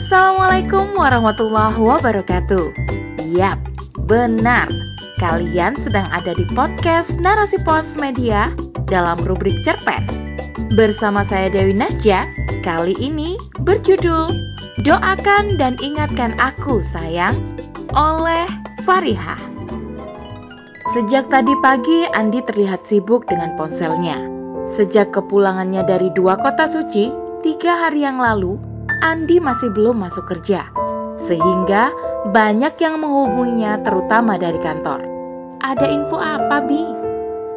Assalamualaikum warahmatullahi wabarakatuh. Yap, benar. Kalian sedang ada di podcast Narasi Pos Media dalam rubrik cerpen. Bersama saya Dewi Nasja, kali ini berjudul Doakan dan Ingatkan Aku Sayang oleh Fariha. Sejak tadi pagi, Andi terlihat sibuk dengan ponselnya. Sejak kepulangannya dari dua kota suci, tiga hari yang lalu, Andi masih belum masuk kerja, sehingga banyak yang menghubunginya terutama dari kantor. Ada info apa, Bi?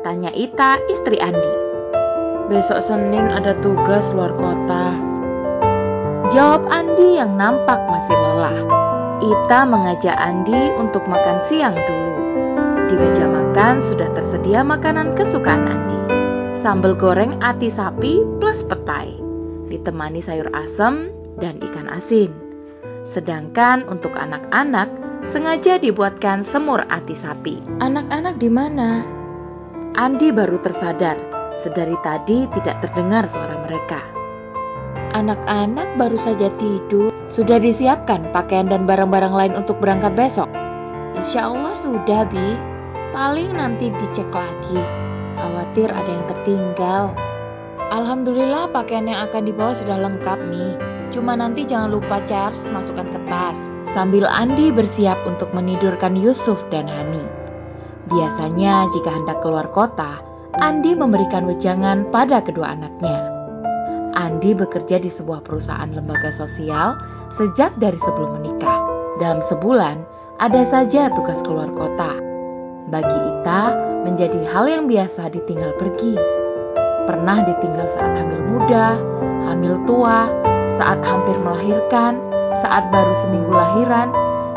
Tanya Ita, istri Andi. Besok Senin ada tugas luar kota. Jawab Andi yang nampak masih lelah. Ita mengajak Andi untuk makan siang dulu. Di meja makan sudah tersedia makanan kesukaan Andi. Sambal goreng ati sapi plus petai. Ditemani sayur asem dan ikan asin. Sedangkan untuk anak-anak sengaja dibuatkan semur ati sapi. Anak-anak di mana? Andi baru tersadar, sedari tadi tidak terdengar suara mereka. Anak-anak baru saja tidur. Sudah disiapkan pakaian dan barang-barang lain untuk berangkat besok? Insya Allah sudah, Bi. Paling nanti dicek lagi. Khawatir ada yang tertinggal. Alhamdulillah pakaian yang akan dibawa sudah lengkap, Mi. Cuma nanti jangan lupa charge masukkan ke tas. Sambil Andi bersiap untuk menidurkan Yusuf dan Hani. Biasanya jika hendak keluar kota, Andi memberikan wejangan pada kedua anaknya. Andi bekerja di sebuah perusahaan lembaga sosial sejak dari sebelum menikah. Dalam sebulan, ada saja tugas keluar kota. Bagi Ita, menjadi hal yang biasa ditinggal pergi. Pernah ditinggal saat hamil muda, hamil tua, saat hampir melahirkan, saat baru seminggu lahiran,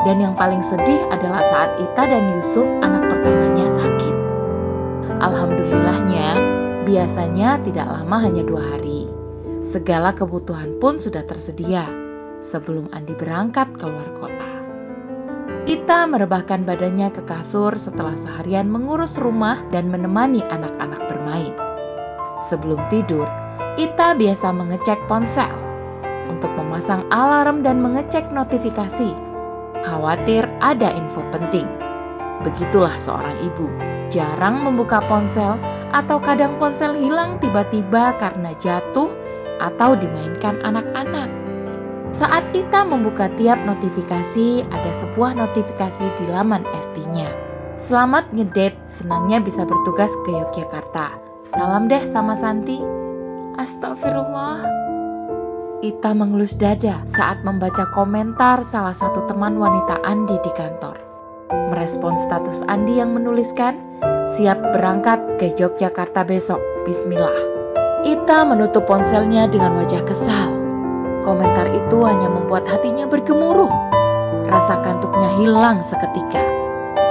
dan yang paling sedih adalah saat Ita dan Yusuf anak pertamanya sakit. Alhamdulillahnya, biasanya tidak lama hanya dua hari. Segala kebutuhan pun sudah tersedia sebelum Andi berangkat keluar kota. Ita merebahkan badannya ke kasur setelah seharian mengurus rumah dan menemani anak-anak bermain. Sebelum tidur, Ita biasa mengecek ponsel untuk memasang alarm dan mengecek notifikasi. Khawatir ada info penting. Begitulah seorang ibu, jarang membuka ponsel atau kadang ponsel hilang tiba-tiba karena jatuh atau dimainkan anak-anak. Saat Ita membuka tiap notifikasi, ada sebuah notifikasi di laman FB-nya. Selamat ngedate, senangnya bisa bertugas ke Yogyakarta. Salam deh sama Santi. Astagfirullah. Ita mengelus dada saat membaca komentar salah satu teman wanita Andi di kantor. Merespon status Andi yang menuliskan, siap berangkat ke Yogyakarta besok, bismillah. Ita menutup ponselnya dengan wajah kesal. Komentar itu hanya membuat hatinya bergemuruh. Rasa kantuknya hilang seketika.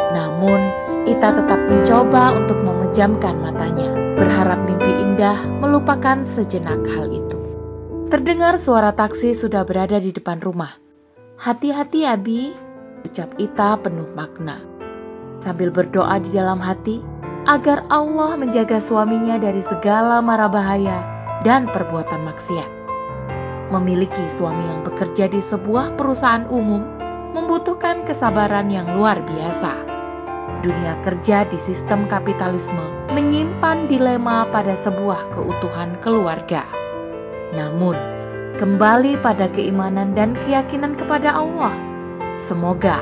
Namun, Ita tetap mencoba untuk memejamkan matanya, berharap mimpi indah melupakan sejenak hal itu. Terdengar suara taksi sudah berada di depan rumah. Hati-hati Abi, ucap Ita penuh makna. Sambil berdoa di dalam hati, agar Allah menjaga suaminya dari segala mara bahaya dan perbuatan maksiat. Memiliki suami yang bekerja di sebuah perusahaan umum membutuhkan kesabaran yang luar biasa. Dunia kerja di sistem kapitalisme menyimpan dilema pada sebuah keutuhan keluarga. Namun, kembali pada keimanan dan keyakinan kepada Allah. Semoga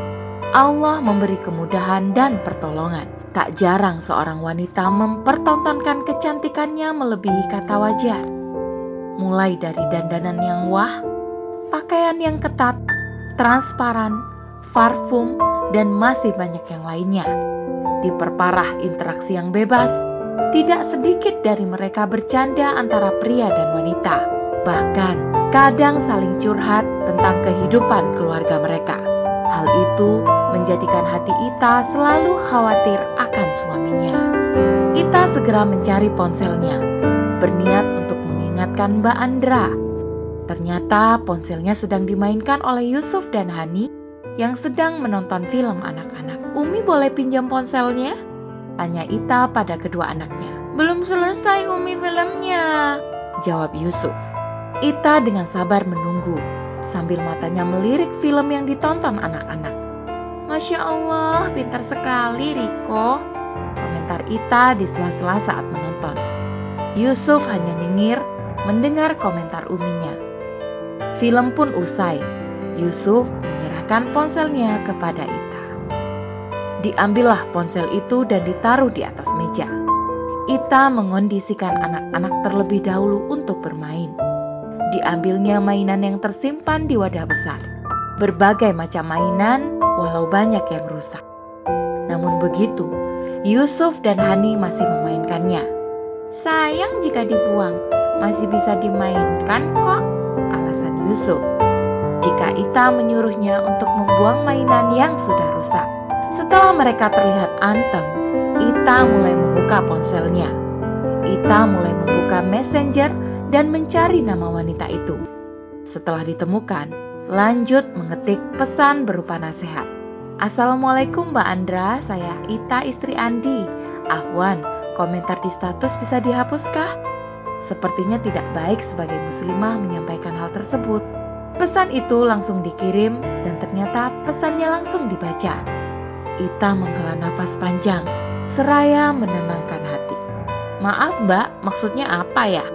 Allah memberi kemudahan dan pertolongan. Tak jarang seorang wanita mempertontonkan kecantikannya melebihi kata wajar. Mulai dari dandanan yang wah, pakaian yang ketat, transparan, parfum, dan masih banyak yang lainnya. Diperparah interaksi yang bebas, tidak sedikit dari mereka bercanda antara pria dan wanita bahkan kadang saling curhat tentang kehidupan keluarga mereka. Hal itu menjadikan hati Ita selalu khawatir akan suaminya. Ita segera mencari ponselnya, berniat untuk mengingatkan Mbak Andra. Ternyata ponselnya sedang dimainkan oleh Yusuf dan Hani yang sedang menonton film anak-anak. Umi boleh pinjam ponselnya? Tanya Ita pada kedua anaknya. Belum selesai Umi filmnya, jawab Yusuf. Ita dengan sabar menunggu sambil matanya melirik film yang ditonton anak-anak. Masya Allah, pintar sekali Riko. Komentar Ita di sela-sela saat menonton. Yusuf hanya nyengir mendengar komentar uminya. Film pun usai. Yusuf menyerahkan ponselnya kepada Ita. Diambillah ponsel itu dan ditaruh di atas meja. Ita mengondisikan anak-anak terlebih dahulu untuk bermain. Diambilnya mainan yang tersimpan di wadah besar. Berbagai macam mainan, walau banyak yang rusak. Namun begitu, Yusuf dan Hani masih memainkannya. Sayang jika dibuang, masih bisa dimainkan kok, alasan Yusuf. Jika Ita menyuruhnya untuk membuang mainan yang sudah rusak. Setelah mereka terlihat anteng, Ita mulai membuka ponselnya. Ita mulai membuka messenger dan mencari nama wanita itu. Setelah ditemukan, lanjut mengetik pesan berupa nasihat. Assalamualaikum Mbak Andra, saya Ita istri Andi. Afwan, komentar di status bisa dihapuskah? Sepertinya tidak baik sebagai muslimah menyampaikan hal tersebut. Pesan itu langsung dikirim dan ternyata pesannya langsung dibaca. Ita menghela nafas panjang, seraya menenangkan hati. Maaf mbak, maksudnya apa ya?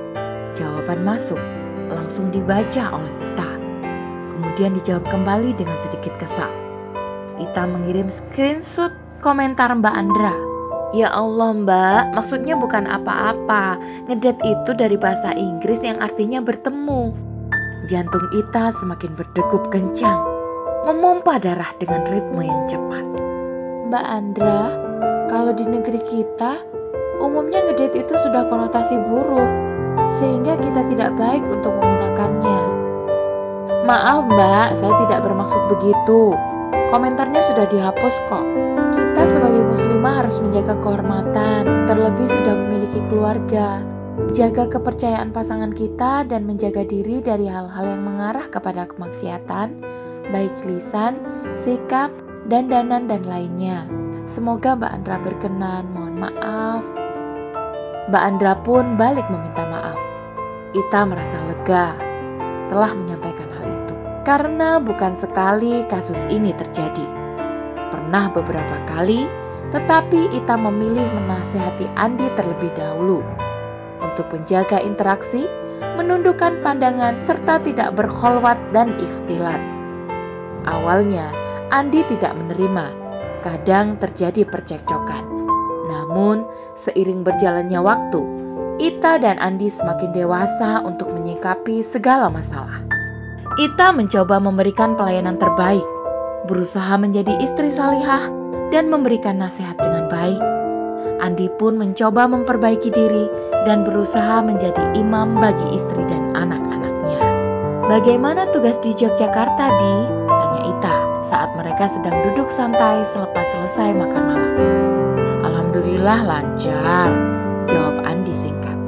Jawaban masuk, langsung dibaca oleh Ita. Kemudian dijawab kembali dengan sedikit kesal. Ita mengirim screenshot komentar Mbak Andra. Ya Allah mbak, maksudnya bukan apa-apa. Ngedet itu dari bahasa Inggris yang artinya bertemu. Jantung Ita semakin berdegup kencang, memompa darah dengan ritme yang cepat. Mbak Andra, kalau di negeri kita, umumnya ngedet itu sudah konotasi buruk, sehingga kita tidak baik untuk menggunakannya. Maaf mbak, saya tidak bermaksud begitu. Komentarnya sudah dihapus kok. Kita sebagai muslimah harus menjaga kehormatan, terlebih sudah memiliki keluarga. Jaga kepercayaan pasangan kita dan menjaga diri dari hal-hal yang mengarah kepada kemaksiatan, baik lisan, sikap, dandanan, dan lainnya. Semoga Mbak Andra berkenan, mohon maaf. Mbak Andra pun balik meminta maaf. Ita merasa lega telah menyampaikan hal itu. Karena bukan sekali kasus ini terjadi. Pernah beberapa kali, tetapi Ita memilih menasehati Andi terlebih dahulu untuk menjaga interaksi, menundukkan pandangan, serta tidak berkholwat dan ikhtilat. Awalnya, Andi tidak menerima. Kadang terjadi percekcokan. Namun, seiring berjalannya waktu, Ita dan Andi semakin dewasa untuk menyikapi segala masalah. Ita mencoba memberikan pelayanan terbaik, berusaha menjadi istri salihah, dan memberikan nasihat dengan baik. Andi pun mencoba memperbaiki diri dan berusaha menjadi imam bagi istri dan anak-anaknya. Bagaimana tugas di Yogyakarta, Bi? Tanya Ita saat mereka sedang duduk santai selepas selesai makan malam. Alhamdulillah lancar, jawab Andi singkat.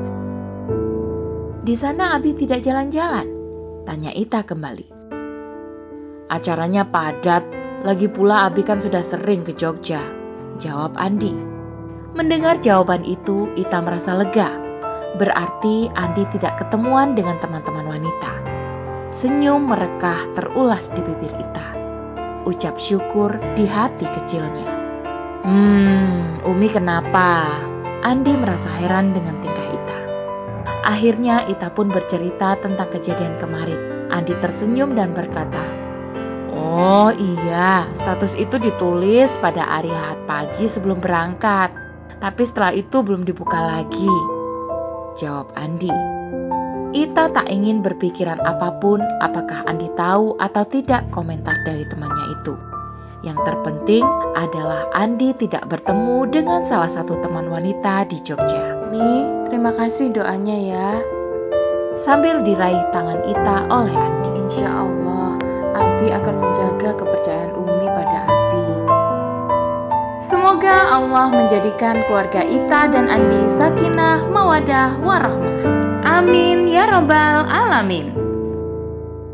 Di sana Abi tidak jalan-jalan, Tanya Ita kembali. Acaranya padat, lagi pula Abi kan sudah sering ke Jogja. Jawab Andi. Mendengar jawaban itu, Ita merasa lega. Berarti Andi tidak ketemuan dengan teman-teman wanita. Senyum merekah terulas di bibir Ita. Ucap syukur di hati kecilnya. Hmm, Umi kenapa? Andi merasa heran dengan tingkah Ita. Akhirnya Ita pun bercerita tentang kejadian kemarin. Andi tersenyum dan berkata, Oh iya, status itu ditulis pada hari Ahad pagi sebelum berangkat. Tapi setelah itu belum dibuka lagi. Jawab Andi. Ita tak ingin berpikiran apa pun apakah Andi tahu atau tidak komentar dari temannya itu. Yang terpenting adalah Andi tidak bertemu dengan salah satu teman wanita di Jogja. Mi, terima kasih doanya ya. Sambil diraih tangan Ita oleh Andi. Insya Allah, Abi akan menjaga kepercayaan Umi pada Abi. Semoga Allah menjadikan keluarga Ita dan Andi sakinah, mawadah, warahmah. Amin ya robbal alamin.